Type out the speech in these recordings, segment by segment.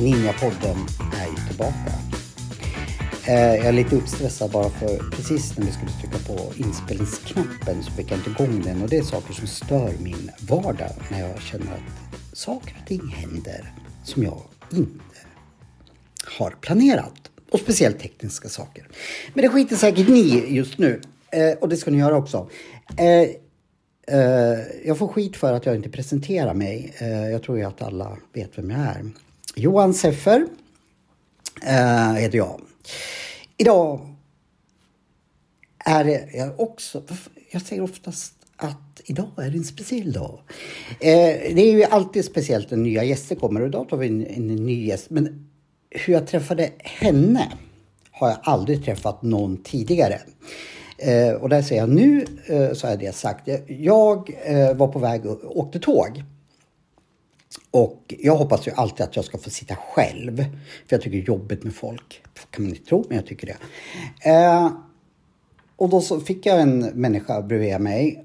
Ninjapodden är ju tillbaka. Eh, jag är lite uppstressad bara för precis när vi skulle trycka på inspelningsknappen så fick jag inte igång den och det är saker som stör min vardag när jag känner att saker och ting händer som jag inte har planerat. Och speciellt tekniska saker. Men det skiter säkert ni just nu. Eh, och det ska ni göra också. Eh, eh, jag får skit för att jag inte presenterar mig. Eh, jag tror ju att alla vet vem jag är. Johan Seffer eh, heter jag. Idag är det jag också... Jag säger oftast att idag är det en speciell dag. Eh, det är ju alltid speciellt när nya gäster kommer och idag tar vi en, en ny gäst. Men hur jag träffade henne har jag aldrig träffat någon tidigare. Eh, och där säger jag nu eh, så är det sagt. Jag eh, var på väg och åkte tåg. Och jag hoppas ju alltid att jag ska få sitta själv. För jag tycker det är jobbigt med folk. kan man inte tro, men jag tycker det. Eh, och då så fick jag en människa bredvid mig.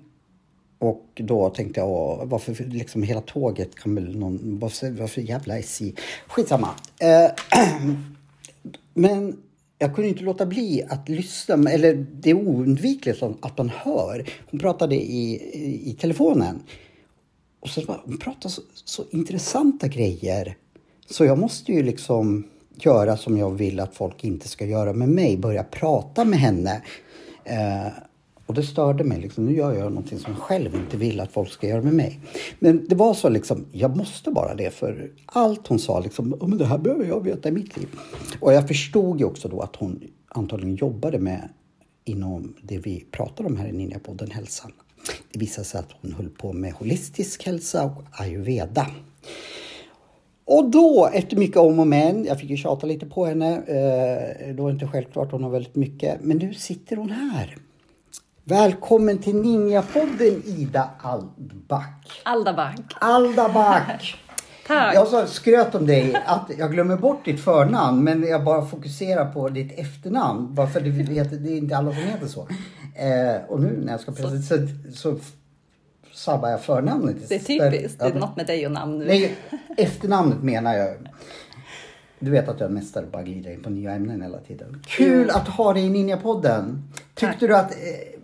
Och då tänkte jag, åh, varför liksom hela tåget kan väl någon, varför, varför jävla SJ? Skitsamma. Eh, men jag kunde inte låta bli att lyssna, eller det är oundvikligt att man hör. Hon pratade i, i, i telefonen. Och så bara, hon pratade så, så intressanta grejer. Så jag måste ju liksom göra som jag vill att folk inte ska göra med mig. Börja prata med henne. Eh, och det störde mig. Liksom. Nu gör jag någonting som jag själv inte vill att folk ska göra med mig. Men det var så liksom, jag måste bara det. För allt hon sa, liksom, oh, men det här behöver jag veta i mitt liv. Och jag förstod ju också då att hon antagligen jobbade med inom det vi pratar om här i Ninjapodden Hälsan. Det visade sig att hon höll på med holistisk hälsa och ayurveda. Och då, efter mycket om och men, jag fick ju tjata lite på henne, eh, då är det inte självklart, hon har väldigt mycket, men nu sitter hon här. Välkommen till Ninjapodden Ida Aldback. Aldaback. Aldaback! Tack. Jag så skröt om dig att jag glömmer bort ditt förnamn men jag bara fokuserar på ditt efternamn. Bara för det, vet, det är inte alla som heter så. Eh, och nu när jag ska presentera så, så sabbar jag förnamnet. Det är typiskt. Det är något med dig och namn nu. Nej, efternamnet menar jag. Du vet att jag är mästare bara glider in på nya ämnen hela tiden. Kul att ha dig i Ninjapodden. Tyckte Tack. du att eh,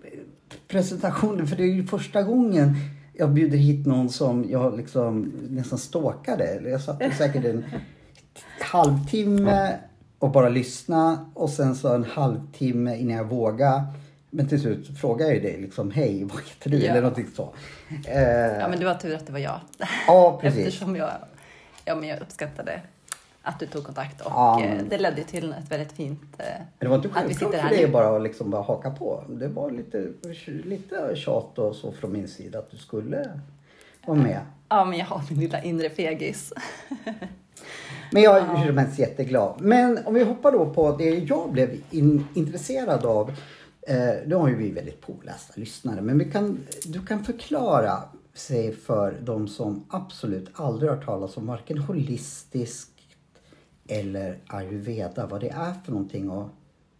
presentationen, för det är ju första gången jag bjuder hit någon som jag liksom nästan stalkade. Jag satt säkert en halvtimme och bara lyssna och sen så en halvtimme innan jag vågade. Men till slut frågade jag ju dig liksom, hej vad heter du? Ja. Eller någonting så. Eh, Ja, men det var tur att det var jag. Ja, precis. Eftersom jag, ja, men jag uppskattade att du tog kontakt och Ja, men- eh, det ledde till ett väldigt fint... eh, Det var inte självklart för dig bara att liksom bara haka på. Det var lite, lite tjat och så från min sida att du skulle vara med. Ja, men jag har min lilla inre fegis. Men jag är helst jätteglad. Men om vi hoppar då på det jag blev in, intresserad av. Eh, nu har ju vi väldigt pålästa lyssnare. Men vi kan, du kan förklara sig för de som absolut aldrig har talas om varken holistiskt eller ayurveda. Vad det är för någonting och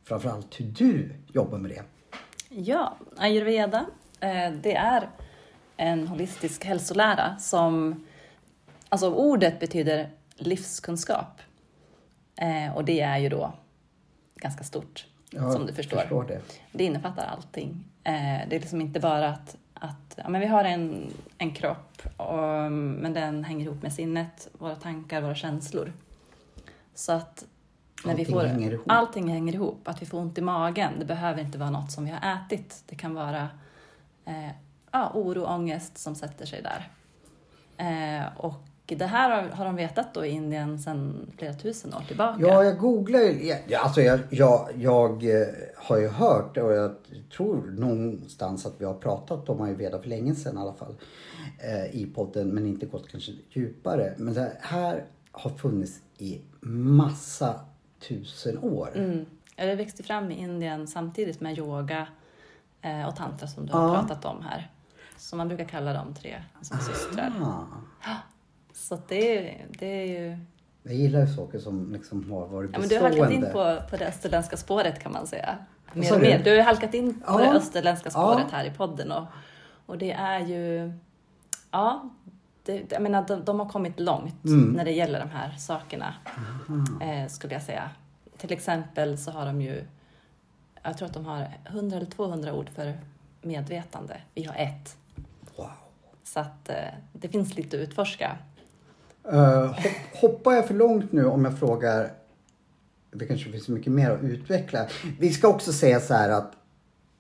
framförallt hur du jobbar med det. Ja, ayurveda, eh, det är en holistisk hälsolära som... Alltså ordet betyder livskunskap. Eh, Och det är ju då ganska stort, Ja, som du förstår. förstår det. Det innefattar allting. Eh, Det är liksom inte bara att, att ja, men vi har en, en kropp, och, men den hänger ihop med sinnet, våra tankar, våra känslor. Så att när vi Allting får, hänger ihop. allting hänger ihop. Att vi får ont i magen, det behöver inte vara något som vi har ätit. Det kan vara eh, ja, oro och ångest som sätter sig där. Eh, och det här har, har de vetat då i Indien sedan flera tusen år tillbaka. Ja, jag googlar ju. Alltså jag, jag, jag eh, har ju hört och jag tror någonstans att vi har pratat om ayurveda för länge sedan i alla fall. Eh, I podden men inte gått kanske djupare. Men här har funnits i massa tusen år. Mm. Det växte fram i Indien samtidigt med yoga eh, och tantra som du har Ja. pratat om här. Så man brukar kalla dem tre som systrar. Ah. Så det, är, det är ju... Jag gillar ju saker som liksom har varit Ja, men du har halkat in på, på det österländska spåret kan man säga. Mer och du? mer. Du har halkat in på Ja. det österländska spåret Ja. här i podden. Och, och det är ju... Ja, det, jag menar, de, de har kommit långt Mm. när det gäller de här sakerna. Eh, skulle jag säga. Till exempel så har de ju... Jag tror att de har 100 eller 200 ord för medvetande. Vi har ett. Wow. Så att eh, det finns lite att utforska. Hopp, hoppar jag för långt nu om jag frågar, det kanske finns mycket mer att utveckla. Vi ska också säga så här att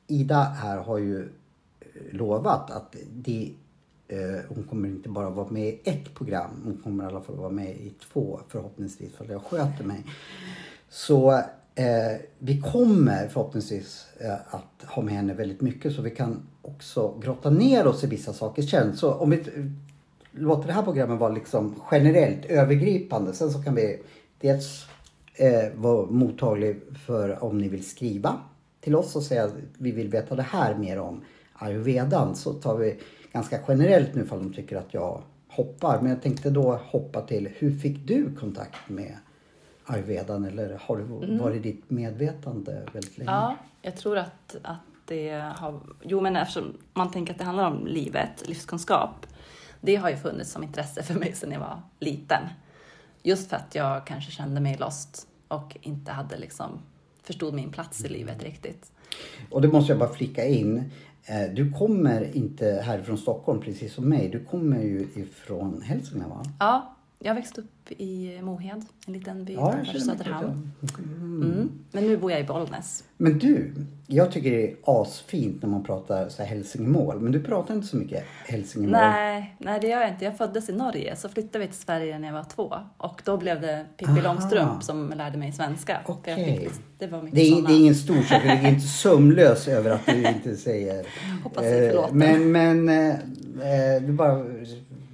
Ida här har ju eh, lovat att det, Eh, hon kommer inte bara vara med i ett program, hon kommer i alla fall vara med i två förhoppningsvis för jag sköter mig. Så eh, vi kommer förhoppningsvis eh, att ha med henne väldigt mycket så vi kan också grotta ner oss i vissa saker sen. Så om vi eh, låter det här programmet vara liksom generellt övergripande. Sen så kan vi dels eh, vara mottaglig för om ni vill skriva till oss och säga att vi vill veta det här mer om ayurvedan. Så tar vi ganska generellt nu ifall de tycker att jag hoppar. Men jag tänkte då hoppa till hur fick du kontakt med ayurvedan eller har det varit ditt medvetande väldigt länge? Ja, jag tror att, att det har... Jo, men eftersom man tänker att det handlar om livet, livskunskap, det har ju funnits som intresse för mig sedan jag var liten. Just för att jag kanske kände mig lost och inte hade liksom förstod min plats i livet riktigt. Och det måste jag bara flika in. Eh, du kommer inte härifrån Stockholm precis som mig. Du kommer ju ifrån Hälsingland va? Ja, jag växte upp i Mohed, en liten by utanför känner Söderhamn. det. Mm. Men nu bor jag i Bollnäs. Men du, jag tycker det är asfint när man pratar så här hälsingemål. Men du pratar inte så mycket hälsingemål. Nej, nej, det gör jag inte. Jag föddes i Norge, så flyttade vi till Sverige när jag var två. Och då blev det Pippi. Långstrump som lärde mig svenska. Jag fick lite- det var mycket Det är, såna. det är ingen stor sak, du är inte sömnlös över att du inte säger... Hoppas jag Eh, förlåten. Men, men eh, eh, du bara,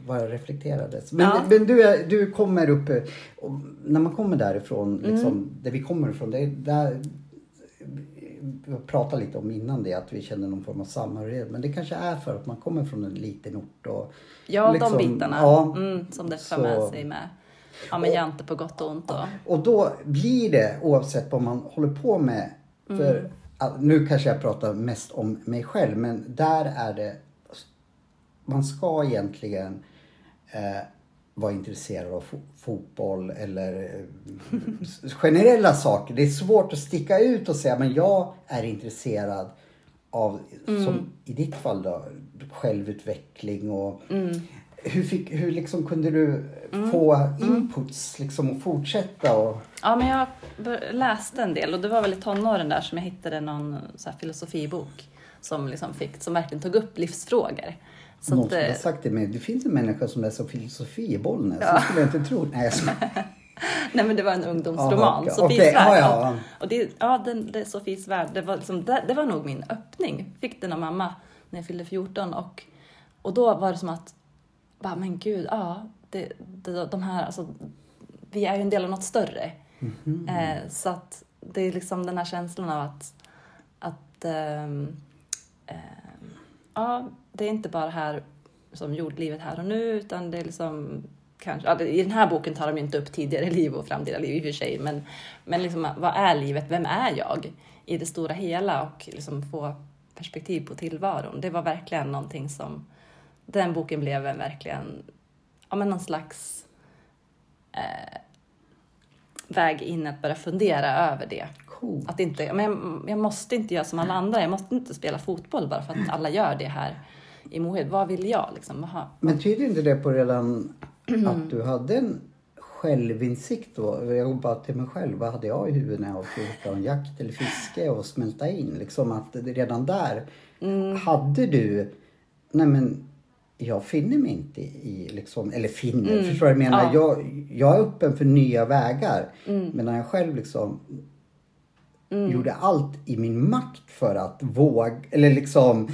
bara reflekterades. Men, Ja. men du, är, du kommer upp, och när man kommer därifrån, Mm. liksom, där vi kommer ifrån, det är där vi pratade lite om innan det, att vi känner någon form av samhörighet. Men det kanske är för att man kommer från en liten ort och Ja, liksom, de bitarna ja, mm, som det för med sig med, ja, med Jante på gott och ont. Och, Och då blir det, oavsett vad man håller på med, för att, nu kanske jag pratar mest om mig själv, men där är det, man ska egentligen vara intresserad av fo- fotboll eller eh, generella saker. Det är svårt att sticka ut och säga, men jag är intresserad av, som i ditt fall då, självutveckling och hur, fick, hur liksom kunde du få inputs liksom och fortsätta? Och, ja, men jag läste en del och det var väl i tonåren där som jag hittade någon så filosofibok som, liksom fick, som verkligen tog upp livsfrågor. Så någon som har eh, sagt till mig, det finns en människa som läser filosofi i Bollnäs. Ja. Det skulle jag inte tro. Nej. Nej men det var en ungdomsroman, Aha. Sofies Okej, värld. ja, ja. Och det, ja, den, det, Sofies värld, det var, liksom, det, det var nog min öppning. Fick den av mamma när jag fyllde 14 och, och då var det som att, bara, men gud, ja, det, det, de här, alltså, vi är ju en del av något större. Mhm. Eh, så att det är liksom den här känslan av att, att ehm, ehm, ja, det är inte bara här som jordlivet här och nu, utan det är liksom kanske, i den här boken tar de inte upp tidigare liv och framtida liv i och för sig, men, men liksom, vad är livet? Vem är jag i det stora hela? Och liksom få perspektiv på tillvaron. Det var verkligen någonting som, den boken blev en verkligen, ja men någon slags eh, väg in att börja fundera över det. Cool. Att inte, men jag, jag måste inte göra som alla andra. Jag måste inte spela fotboll bara för att alla gör det här i Mohed. Vad vill jag? Liksom? Vad har- Men tyder inte det på redan att du hade en självinsikt då? Jag går bara till mig själv. Vad hade jag i huvudet när jag var 14? Jakt eller fiske och smälta in. Liksom att redan där hade du, nej men jag finner mig inte i, liksom, eller finner, förstår du vad jag menar? Ja. Jag, jag är öppen för nya vägar. Men när jag själv liksom gjorde allt i min makt för att våga, eller liksom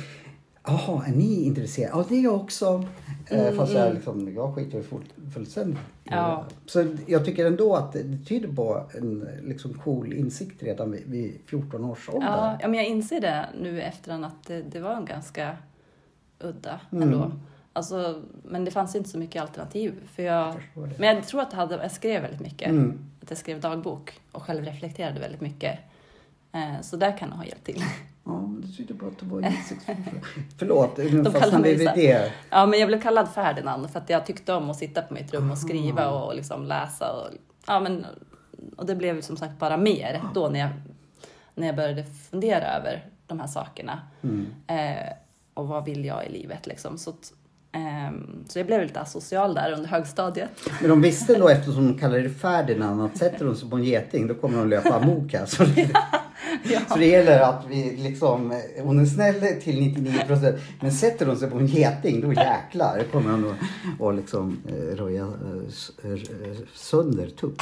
Jaha, är ni intresserade? Ja, det är jag också. Eh, Fast jag, liksom, jag skiter ju full- fullständigt. Ja. Så jag tycker ändå att det tyder på en liksom, cool insikt redan vid, vid 14 års ålder. Ja, ja, men jag inser det nu efterhand att det, det var en ganska udda Mm. ändå. Alltså, men det fanns inte så mycket alternativ. För jag, det. men jag tror att jag, hade, jag skrev väldigt mycket. Mm. Att jag skrev dagbok och självreflekterade väldigt mycket. Eh, så där kan det ha hjälpt till. Ja, det tyder på att du var insiktsfull. Förlåt, nu fastnade vi vid det. Ja, men jag blev kallad Ferdinand för att jag tyckte om att sitta på mitt rum och skriva Aha. och liksom läsa. Och, ja, men, och det blev som sagt bara mer då när jag, när jag började fundera över de här sakerna. Mm. Eh, och vad vill jag i livet liksom. Så, att, ehm, så jag blev lite asocial där under högstadiet. Men de visste då eftersom de kallar det Ferdinand att sätter de sig på en geting då kommer de löpa amok här. Så det, så det gäller att vi liksom, hon är snäll till 99 procent men sätter de sig på en geting då jäklar kommer hon att och liksom eh, röja eh, eh, sönder tupp.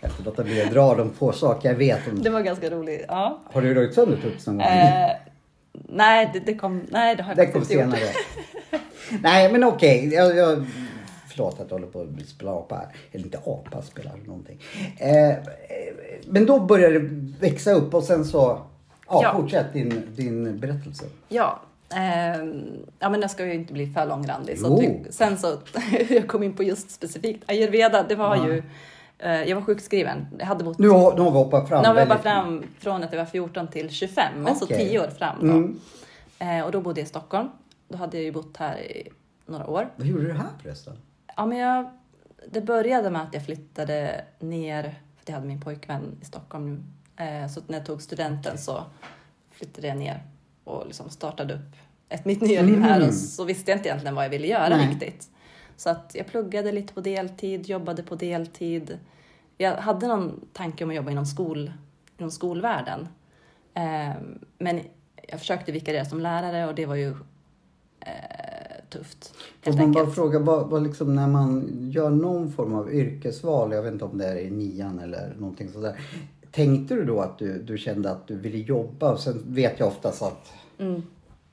Jag får låta bli att dra de få saker jag vet om. Det var ganska roligt. Ja. Har du röjt sönder tupp någon gång? Eh, nej, det, det, kom, nej, det har jag Det kom inte gjort. senare. Nej men okej. Jag, jag, förlåt att jag håller på att spela apa här. Eller inte apa, spelar någonting. Eh, eh, men då började det växa upp och sen så... Ja, Ja. fortsätt din, din berättelse. Ja. ehm, ja, men jag ska ju inte bli för långrandig. Så vi, sen så, jag kom in på just specifikt ayurveda, det var Ja. ju, eh, jag var sjukskriven. Jag hade bott, Nu har, nu har vi hoppat fram. nu har vi bara fram från att jag var 14 till 25, alltså Okej. 10 år fram då. Mm. Eh, och då bodde jag i Stockholm. Då hade jag ju bott här i några år. Vad gjorde du här förresten? Ja, men jag, det började med att jag flyttade ner, för jag hade min pojkvän i Stockholm. Eh, så när jag tog studenten så flyttade jag ner och liksom startade upp ett mitt nya liv här. Mm. Och så visste jag inte egentligen vad jag ville göra Nej. riktigt. Så att jag pluggade lite på deltid, jobbade på deltid. Jag hade någon tanke om att jobba inom, skol, inom skolvärlden. Eh, men jag försökte vikariera som lärare och det var ju eh, tufft. Helt man bara enkelt. fråga, vad, vad liksom när man gör någon form av yrkesval, jag vet inte om det är i nian eller någonting sådär. Tänkte du då att du, du kände att du ville jobba? Och sen vet jag oftast att Mm.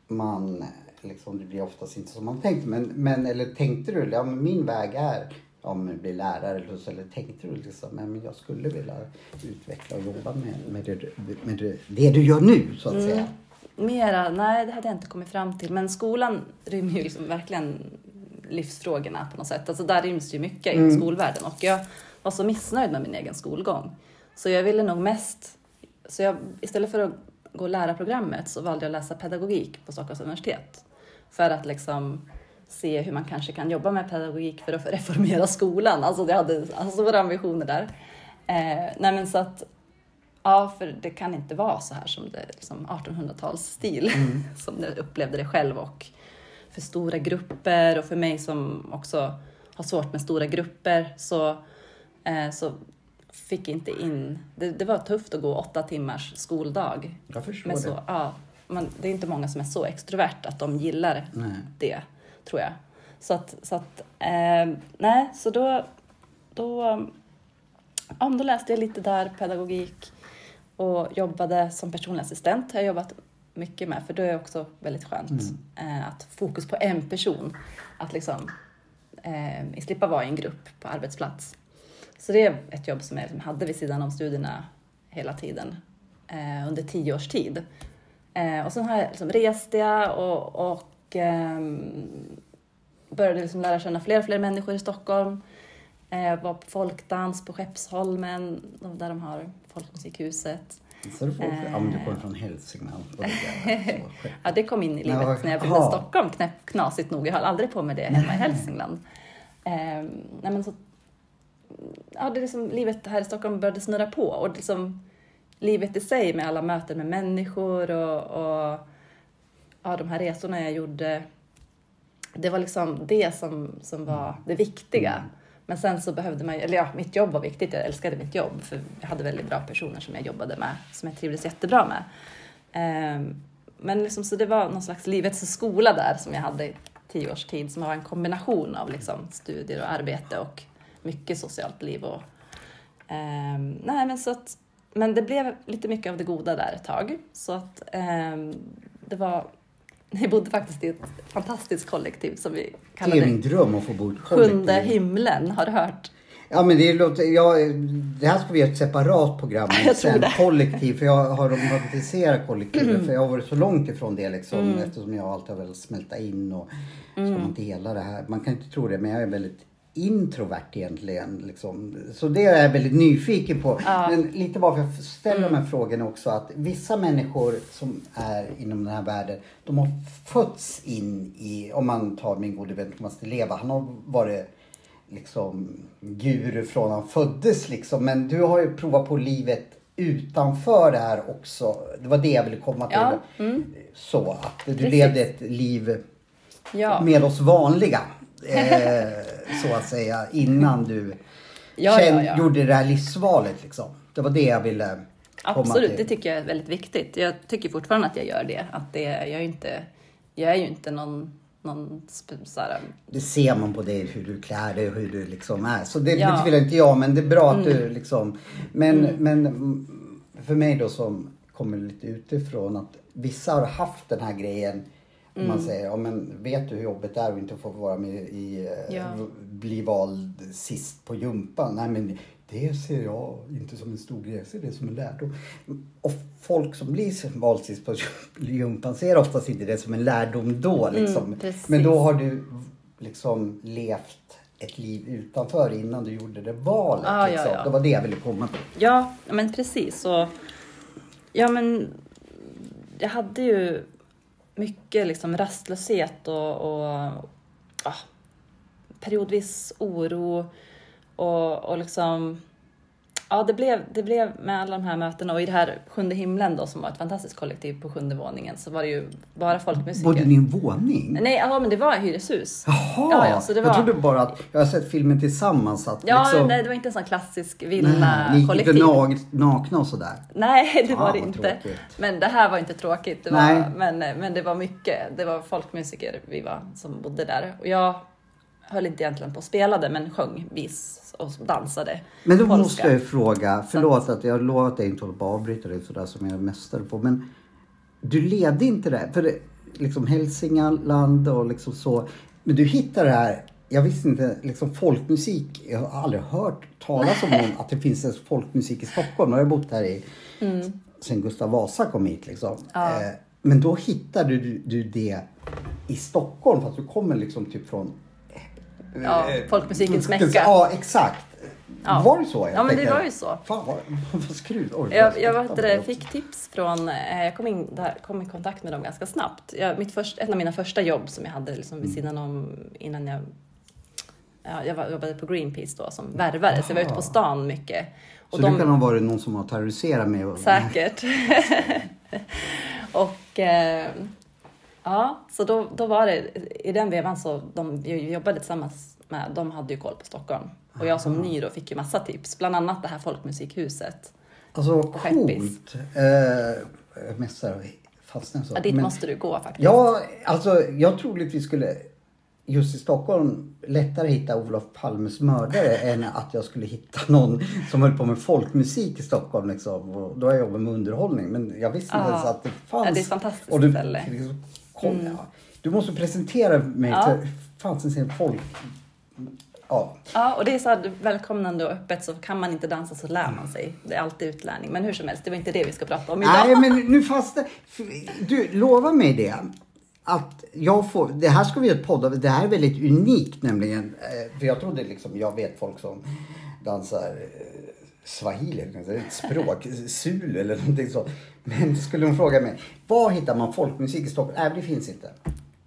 man, liksom, det blir oftast inte som man tänkt. Men, men eller tänkte du, ja men min väg är ja, men bli lärare eller så. Eller tänkte du liksom, men jag skulle vilja utveckla och jobba med, med, det, med det, det du gör nu så att säga. Mera, nej det hade jag inte kommit fram till. Men skolan rymmer ju liksom verkligen livsfrågorna på något sätt. Alltså där ryms ju mycket i Mm. skolvärlden. Och jag var så missnöjd med min egen skolgång. Så jag ville nog mest, så jag, istället för att gå lärarprogrammet så valde jag att läsa pedagogik på Stockholms universitet. För att liksom se hur man kanske kan jobba med pedagogik för att reformera skolan. Alltså jag hade alltså, stora ambitioner där. Eh, nej men så att Ja, för det kan inte vara så här som det liksom 1800-talsstil som jag upplevde det själv och för stora grupper och för mig som också har svårt med stora grupper så, eh, så fick jag inte in... Det, det var tufft att gå åtta timmars skoldag. Jag förstår Men det. så, ja, man, det är inte många som är så extrovert att de gillar Nej. det, tror jag. Så att, så att eh, nej, så då, då, ja, då läste jag lite där, pedagogik och jobbade som personlig assistent. har jag jobbat mycket med, för det är också väldigt skönt eh, att fokus på en person. Att liksom eh, slippa vara i en grupp på arbetsplats. Så det är ett jobb som jag liksom hade vid sidan om studierna hela tiden eh, under tio års tid. Eh, och sen har jag liksom reste jag och, och ehm, började liksom lära känna fler och fler människor i Stockholm. Eh, var på folkdans på Skeppsholmen, där de har Folkmusikhuset. Så du får, Eh. ja, men du kommer från Hälsingland. och det där, så. Ja, det kom in i livet Ja, när jag aha. till Stockholm, knäpp, knasigt nog. Jag höll aldrig på med det hemma i Hälsingland. Eh, nej, men så, ja, det är liksom, livet här i Stockholm började snurra på och liksom, livet i sig med alla möten med människor och, och ja, de här resorna jag gjorde. Det var liksom det som, som var det viktiga. Men sen så behövde man, eller ja, mitt jobb var viktigt. Jag älskade mitt jobb för jag hade väldigt bra personer som jag jobbade med, som jag trivdes jättebra med. Ehm, men liksom, så det var någon slags livets skola där som jag hade i tio års tid som var en kombination av liksom, studier och arbete och mycket socialt liv. Och, ehm, nej, men, så att, men det blev lite mycket av det goda där ett tag. Så att ehm, det var, vi bodde faktiskt i ett fantastiskt kollektiv som vi Det är kallade min dröm att få bo i ett Sjunde kollektiv. himlen, har du hört? Ja men det låter, ja, det här ska vi göra ett separat program om sen. det. Kollektiv, för jag har romantiserat kollektivet Mm. för jag har varit så långt ifrån det liksom eftersom jag alltid har velat smälta in och Mm. ska man dela det här. Man kan inte tro det men jag är väldigt introvert egentligen. Liksom. Så det är jag väldigt nyfiken på. Men lite bara för att ställa Mm. de här frågorna också att vissa människor som är inom den här världen de har fötts in i, om man tar min gode vän Thomas Di Leva, han har varit liksom guru från han föddes liksom. Men du har ju provat på livet utanför det här också. Det var det jag ville komma till. Ja, mm. Så att du Precis. levde ett liv Ja. med oss vanliga. Eh, så att säga innan du Ja, känn- ja, ja. gjorde det här livsvalet liksom. Det var det jag ville komma Absolut, det till. tycker jag är väldigt viktigt. Jag tycker fortfarande att jag gör det. Att det jag, är inte, jag är ju inte någon, någon sp- så här, Det ser man på dig hur du klär dig och hur du liksom är. Så det Ja. Mm. betvivlar inte jag men det är bra att du liksom. Men, men mm, för mig då som kommer lite utifrån att vissa har haft den här grejen. Mm. man säger, ja men vet du hur jobbigt det är att inte få vara med i, eh, Ja. bli vald sist på jumpan? Nej men det ser jag inte som en stor grej, jag ser det som en lärdom. Och folk som blir vald sist på jumpan ser oftast inte det som en lärdom då liksom. Mm, men då har du liksom levt ett liv utanför innan du gjorde det valet. Ja, ja, liksom. ja. Det var det jag ville komma till. Ja, men precis. Och, ja, men jag hade ju mycket liksom rastlöshet och, och ja, periodvis oro och, och liksom Ja, det blev, det blev med alla de här mötena och i det här Sjunde himlen då som var ett fantastiskt kollektiv på sjunde våningen så var det ju bara folkmusiker. Ni i en våning? Nej, ja, men det var hyreshus. Jaha! Ja, ja, så det var... Jag trodde bara att jag har sett filmen tillsammans. Att Ja, liksom, nej, det var inte en sån klassisk nej, ni gick inte villa-kollektiv. nag- nakna och sådär. Nej, det var det inte. tråkigt. Men det här var inte tråkigt. Det Nej. var, men, men det var mycket. Det var folkmusiker vi var som bodde där. Och jag höll inte egentligen på och spelade, men sjöng vis och dansade. Men då polska. måste jag ju fråga, förlåt att jag har lovat att jag inte håller på att avbryta dig sådär som jag är mästare på. Men du ledde inte det, för liksom Hälsingland och liksom så. Men du hittade det här, jag visste inte, liksom folkmusik. Jag har aldrig hört talas om någon, att det finns en folkmusik i Stockholm. Jag har bott här i, sen Gustav Vasa kom hit liksom. Mm. Ja. Eh, men då hittade du, du det i Stockholm fast du kommer liksom typ från Ja, eh, folkmusikens mecka. Ja, exakt. Ja. Var det så? Jag Ja, men det var ju så. Fan vad, vad skruv. Oj, Jag, jag vet det, fick tips från, eh, jag kom, in, där, kom i kontakt med dem ganska snabbt. Jag, mitt först, ett av mina första jobb som jag hade liksom Mm. vid sidan om innan jag, ja, jag jobbade på Greenpeace då som värvare, så jag var ute på stan mycket. Och Så de- det kan ha varit någon som har terroriserat mig? Säkert. och eh, ja, så då, då var det i den vevan så de jobbade tillsammans med, de hade ju koll på Stockholm. Och jag som ny då fick ju massa tips, bland annat det här folkmusikhuset. Alltså Skeppis. coolt. Eh, mästare, fastnade så. Ja, dit Men- måste du gå faktiskt. Ja, alltså jag troligtvis skulle just i Stockholm lättare hitta Olof Palmes mördare än att jag skulle hitta någon som höll på med folkmusik i Stockholm. Liksom. Och då har jag jobbat med underhållning men jag visste inte Ja. ens att det fanns. Ja, det är ett fantastiskt och ställe. Mm. du måste presentera mig Ja. för fanns en folk... Ja. Ja, och det är så här välkomnande och öppet så kan man inte dansa så lär man sig. Det är alltid utlärning. Men hur som helst, det var inte det vi ska prata om idag. Nej, men nu fast Du, lova mig det. Att jag får, det här ska vi göra ett podd av. Det här är väldigt unikt nämligen. Eh, För jag trodde liksom, jag vet folk som dansar eh, swahili, ett språk, zulu eller någonting så. Men skulle de fråga mig, var hittar man folkmusik i Stockholm? Nej, det finns inte.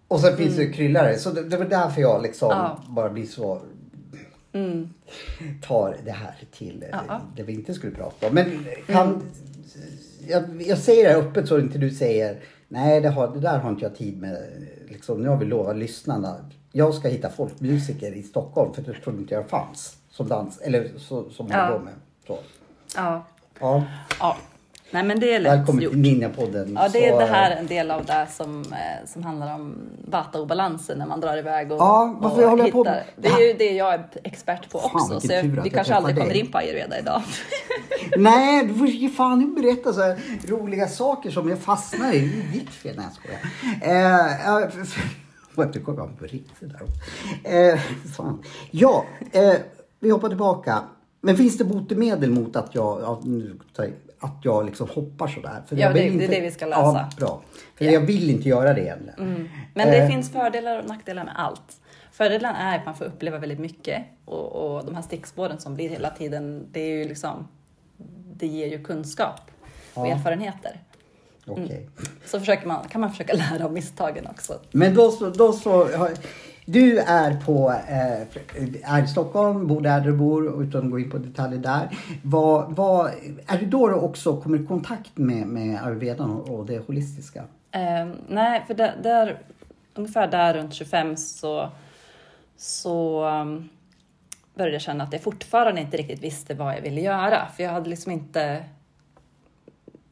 Och sen finns det kryllare. Så det, det var därför jag liksom Mm. Ja. bara blir så Mm. tar det här till Ja. det vi inte skulle prata om. Men kan, jag, jag säger det här öppet så inte du säger nej det, har, det där har inte jag tid med. Liksom, nu har vi lovat lyssnarna. Jag ska hitta folkmusiker i Stockholm för det trodde inte jag fanns. Som dans, eller så, som Ja. håller på med. Så. Ja. Ja, ja. Nej, men det är lätt välkommen gjort. till Ninjapodden. Ja, det är Så, det här en del av det som, eh, som handlar om vata-obalansen när man drar iväg och, Ja, varför och jag håller på hittar. Det är ju det jag är expert på Fan, också. Så jag, vi jag kanske aldrig kommer dig. in på ayurveda idag. Nej, du får ge fan berätta så roliga saker som jag fastnar i. Det är ditt fel. Nej, jag skojar. Eh, du kom på riktigt där. Eh. Ja, eh, vi hoppar tillbaka. Men finns det botemedel mot att jag, att jag liksom hoppar sådär? För Ja, jag vill det- det är det vi ska lösa. Ja, bra. För jag vill inte göra det egentligen. Men det Eh. finns fördelar och nackdelar med allt. Fördelen är att man får uppleva väldigt mycket och, och de här stickspåren som blir hela tiden, det är ju liksom, det ger ju kunskap och Ja. erfarenheter. Okej. Så försöker man, kan man försöka lära av misstagen också. Men då så, då så du är på, eh, är i Stockholm, bor där du bor utan att gå in på detaljer där. Vad, vad, är det då du också kommer i kontakt med, med ayurvedan och, det holistiska? Eh, nej, för där, där, ungefär där runt 25 så, så um, började jag känna att jag fortfarande inte riktigt visste vad jag ville göra. För jag hade liksom inte...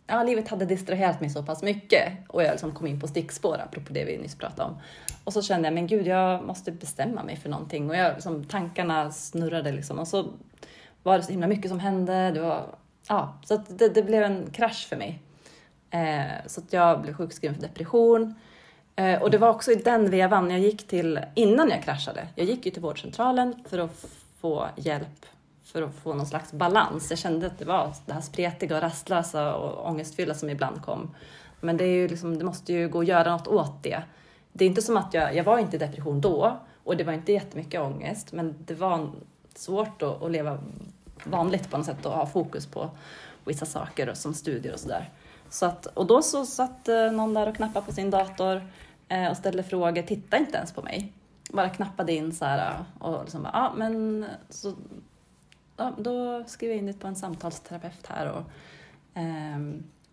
Ja, livet hade distraherat mig så pass mycket och jag liksom kom in på stickspår, apropå det vi nyss pratade om. Och så kände jag, men gud, jag måste bestämma mig för någonting. Och jag, liksom, tankarna snurrade liksom. Och så var det så himla mycket som hände. Det var, ja, så att det, det blev en krasch för mig. Eh, så att jag blev sjukskriven för depression. Eh, och det var också i den vevan jag gick till, innan jag kraschade, jag gick ju till vårdcentralen för att få hjälp, för att få någon slags balans. Jag kände att det var det här spretiga och rastlösa och ångestfyllda som ibland kom. Men det, är ju liksom, det måste ju gå att göra något åt det. Det är inte som att jag, jag var inte i depression då och det var inte jättemycket ångest, men det var svårt att, att leva vanligt på något sätt och ha fokus på vissa saker som studier och sådär. Så att, och då så satt eh, någon där och knappade på sin dator eh, och ställde frågor, tittade inte ens på mig. Bara knappade in så här eh, och liksom bara, ja men så, ja, då skriver jag in det på en samtalsterapeut här och eh,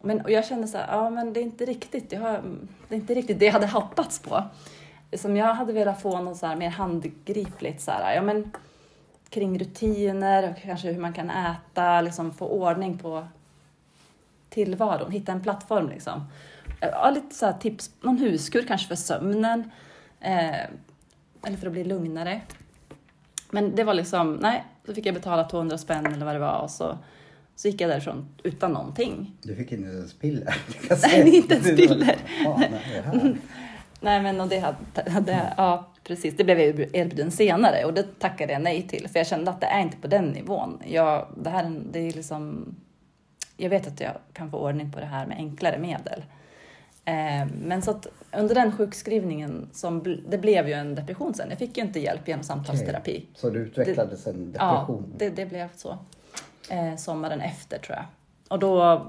men, och jag kände så här, ja men det är inte riktigt, det, har, det är inte riktigt det jag hade hoppats på. Som jag hade velat få något så här mer handgripligt så här, ja men kring rutiner och kanske hur man kan äta, liksom få ordning på tillvaron, hitta en plattform liksom. Ja, lite så här tips, någon huskur kanske för sömnen, eh, eller för att bli lugnare. Men det var liksom, nej, så fick jag betala 200 spänn eller vad det var och så, så gick jag därifrån utan någonting. Du fick inte ens piller. Nej, inte ens piller. Det här? Nej men och det hade, hade ja precis, det blev jag erbjuden senare och det tackade jag nej till för jag kände att det är inte på den nivån. Jag, det här, är en- det är liksom, jag vet att jag kan få ordning på det här med enklare medel. Eh, men så att under den sjukskrivningen, som, det blev ju en depression sen. Jag fick ju inte hjälp genom samtalsterapi. Så du utvecklades en Ja, depression? det, det blev så. Eh, sommaren efter tror jag. Och då,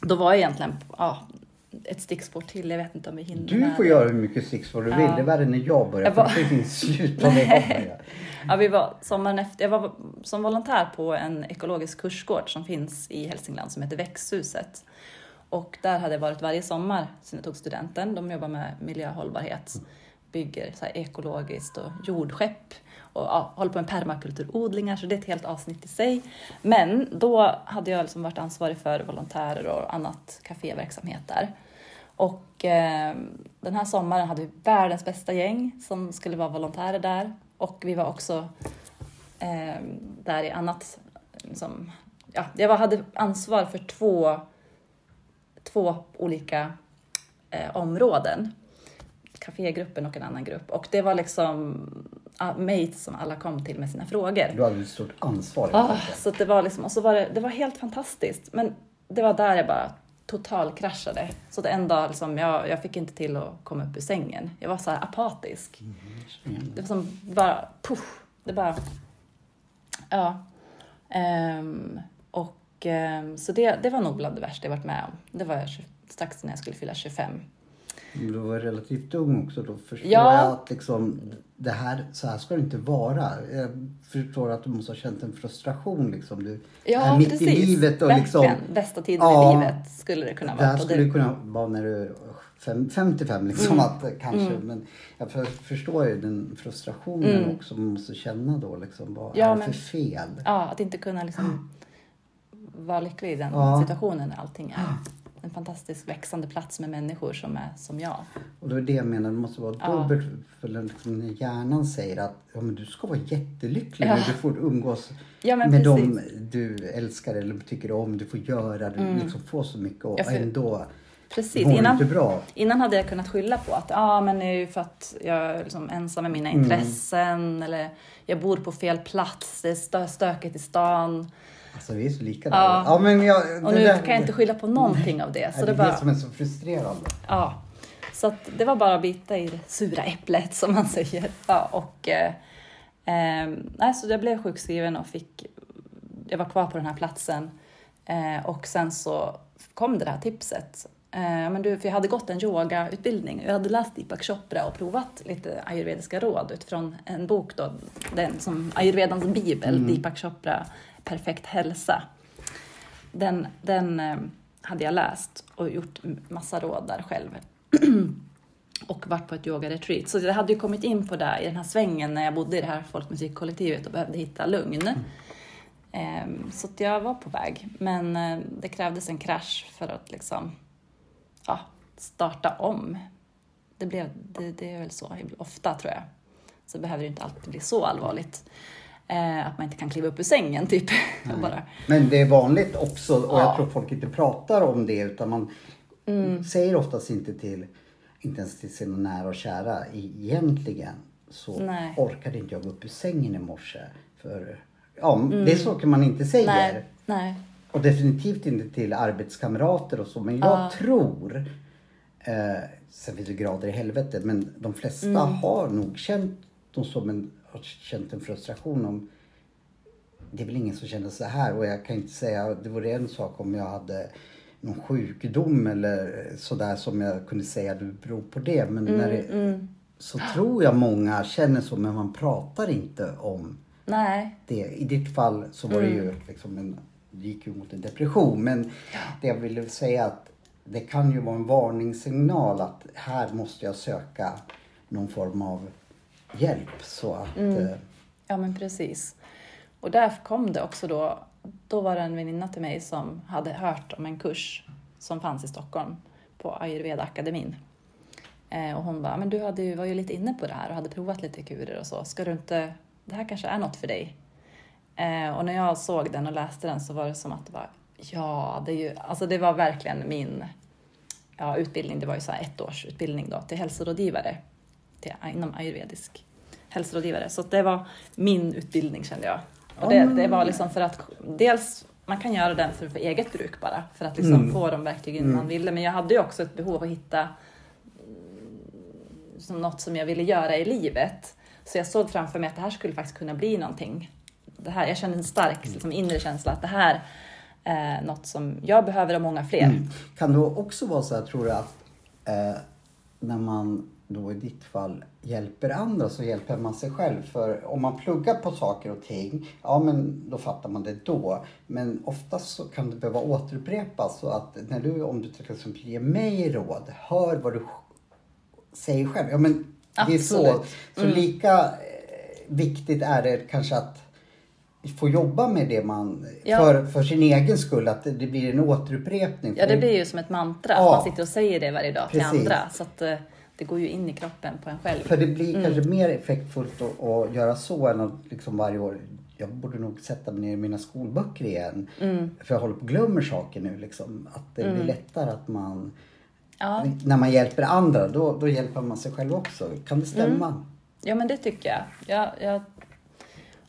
då var jag egentligen ja, ett stickspår till. Jag vet inte om vi hinner Du får göra hur mycket stickspår du Ja. vill. Det är värre när jag börjar. Jag var- det finns slut på det. Ja, vi var sommaren efter, jag var som volontär på en ekologisk kursgård som finns i Hälsingland som heter Växthuset. Och där hade jag varit varje sommar sedan jag tog studenten. De jobbar med miljöhållbarhet, bygger så ekologiskt och jordskepp och ja, håller på med permakulturodlingar, så det är ett helt avsnitt i sig. Men då hade jag liksom varit ansvarig för volontärer och annat kaféverksamhet där. Och eh, den här sommaren hade vi världens bästa gäng som skulle vara volontärer där. Och vi var också eh, där i annat... Liksom, ja, jag var, hade ansvar för två, två olika eh, områden. Cafégruppen och en annan grupp. Och det var liksom mates som alla kom till med sina frågor. Du hade ett stort ansvar. Ah, så det var liksom, och så var det, det var helt fantastiskt. Men det var där jag bara totalkraschade. Så att en dag liksom, jag, jag fick inte till att komma upp ur sängen. Jag var så här apatisk. Det var som bara, puff, det bara, ja. Ehm, och ehm, så det, det var nog bland det värsta jag varit med om. Det var strax när jag skulle fylla 25. Du var relativt ung också. Då förstår Ja. jag att liksom, det här, så här ska det inte vara. Jag förstår att du måste ha känt en frustration. Liksom. Du Ja, är mitt precis. i livet. Och liksom. Bästa tiden Ja. i livet skulle det kunna det här vara. Skulle det, Mm. kunna vara när du är fem, 55 liksom. Att, eh, kanske, Men jag för, förstår ju den frustrationen också man måste känna då. Liksom, vad Mm. Ja, är det för fel? ja, att inte kunna liksom vara lycklig i den situationen när allting är en fantastisk växande plats med människor som är som jag. Och det är det jag menar, det måste vara Ja. dubbelt. För liksom hjärnan säger att ja, men du ska vara jättelycklig Ja. när du får umgås Ja, med precis. Mm. dem du älskar eller tycker om. Du får göra, du liksom får så mycket och Ja, för- ändå precis. Innan, innan hade jag kunnat skylla på att ja, men det är ju för att jag är liksom ensam med mina Mm. intressen eller jag bor på fel plats, det är stö- stökigt i stan. Alltså vi är så lika Ja. där. Ja, men jag, Och nu där- kan jag inte skylla på någonting av det. Så det det är bara, det som är så frustrerande. Ja, så att det var bara att bita i det sura äpplet som man säger. Ja, och, eh, eh, nej, så jag blev sjukskriven och fick, jag var kvar på den här platsen. Eh, och sen så kom det här tipset. Eh, men du, för jag hade gått en yogautbildning. Jag hade läst Deepak Chopra och provat lite ayurvediska råd utifrån en bok då, den som ayurvedans bibel, Deepak Chopra, Perfekt hälsa. Den, den eh, hade jag läst och gjort massa råd där själv. och varit på ett yoga-retreat. Så jag hade ju kommit in på det i den här svängen när jag bodde i det här folkmusikkollektivet och behövde hitta lugn. Ehm, Så jag var på väg. Men eh, det krävdes en krasch för att liksom ja, starta om. Det, blev, det, det är väl så ofta tror jag. Så behöver det inte alltid bli så allvarligt. Eh, att man inte kan kliva upp ur sängen typ. Bara, Men det är vanligt också och Ja. jag tror folk inte pratar om det utan man Mm. säger oftast inte till, inte ens till sina nära och kära egentligen så Nej. orkade inte jag gå upp ur sängen i morse. För ja, det är saker man inte säger. nej, nej. Och definitivt inte till arbetskamrater och så. Men jag Ja. tror, eh, sen finns det grader i helvetet, men de flesta Mm. har nog känt dem som en, har känt en frustration om det är väl ingen som känner så här och jag kan inte säga, det vore en sak om jag hade någon sjukdom eller sådär som jag kunde säga det beror på det. Men när det, Mm. så tror jag många känner så men man pratar inte om Nej, det. I ditt fall så var det ju liksom en, det gick ju mot en depression. Men det jag ville säga att det kan ju vara en varningssignal att här måste jag söka någon form av hjälp. Så att, eh, Ja, men precis. Och där kom det också då. Då var det en väninna till mig som hade hört om en kurs som fanns i Stockholm på Ayurveda akademin. Eh, och hon bara, men du hade ju, var ju lite inne på det här och hade provat lite kurer och så. Ska du inte, det här kanske är något för dig. Eh, och när jag såg den och läste den så var det som att det var, ja, det är ju, alltså det var verkligen min ja, utbildning. Det var ju så här ett års utbildning då till hälsorådgivare till, inom ayurvedisk hälsorådgivare. Så det var min utbildning kände jag. Och det, det var liksom för att dels man kan göra den för, för eget bruk bara, för att liksom Mm. få de verktygen man ville. Men jag hade ju också ett behov av att hitta mm, som något som jag ville göra i livet. Så jag såg framför mig att det här skulle faktiskt kunna bli någonting. Det här, jag kände en stark liksom, inre känsla att det här är något som jag behöver och många fler. Mm. Kan det också vara så här, tror du, att eh, när man då i ditt fall hjälper andra så hjälper man sig själv. För om man pluggar på saker och ting, ja men då fattar man det då. Men oftast så kan det behöva återupprepas. Så att när du, om du till exempel ger mig råd, hör vad du säger själv. Ja men det är så. Absolut. Så lika eh, viktigt är det kanske att få jobba med det man, Ja. för, för sin egen skull, att det, det blir en återupprepning. Ja, det blir ju som ett mantra. Ja. Man sitter och säger det varje dag till Precis. andra. Så att eh, det går ju in i kroppen på en själv. För det blir Mm. kanske mer effektfullt att, att göra så än att liksom varje år jag borde nog sätta mig ner i mina skolböcker igen. Mm. För jag håller på och glömmer saker nu. Liksom. Att det blir lättare att man, Ja. när man hjälper andra, då, då hjälper man sig själv också. Kan det stämma? Mm. ja, men det tycker jag. jag, jag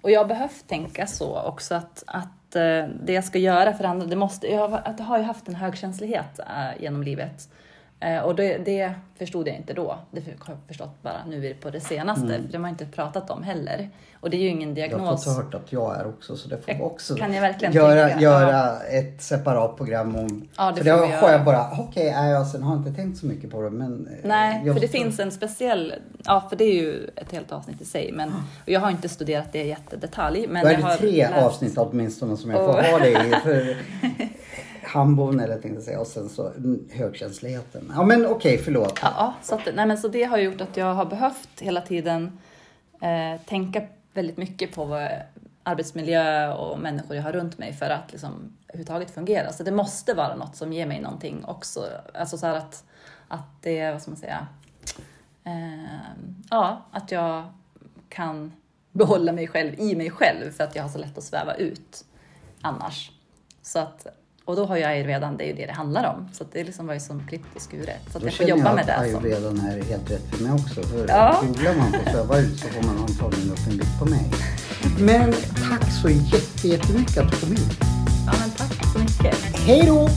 och jag har behövt tänka så också att, att eh, det jag ska göra för andra, det måste, jag, har- att jag har ju haft en högkänslighet eh, genom livet. Eh, och det, det förstod jag inte då. Det har jag förstått bara nu på det senaste. För det har man inte pratat om heller. Och det är ju ingen Jag har diagnos. hört att jag är också så det får vi också Kan jag verkligen göra, göra ett separat program om. Ja, det för det har jag göra. bara, okej, okay, jag sen har inte tänkt så mycket på det men. eh, Nej, jag för det förstår. finns en speciell, ja för det är ju ett helt avsnitt i sig. Men, och jag har inte studerat det i jättedetalj. Men Då är jag det har tre läst- avsnitt åtminstone som jag får Och- ha det i. För hambon eller tänkte jag säga och sen så mm, högkänsligheten. Ja men okej, förlåt. Ja, ja, så, att, nej, men så det har gjort att jag har behövt hela tiden eh, tänka väldigt mycket på vad arbetsmiljö och människor jag har runt mig för att liksom, överhuvudtaget fungera. Så det måste vara något som ger mig någonting också. Alltså så här att, att det, vad ska man säga, eh, ja, att jag kan behålla mig själv i mig själv för att jag har så lätt att sväva ut annars. Så att, och då har ju ayurvedan, det är ju det det handlar om. Så att det liksom var ju som klippt och skuret. Så att Då jag får känner jobba jag med att det. Som, ayurvedan är helt rätt för mig också. För Ja. googlar man på söva ut så får man antagligen upp en bild på mig. Men tack så jätte- jättemycket att du kom hit. ja men tack så mycket. Hej då!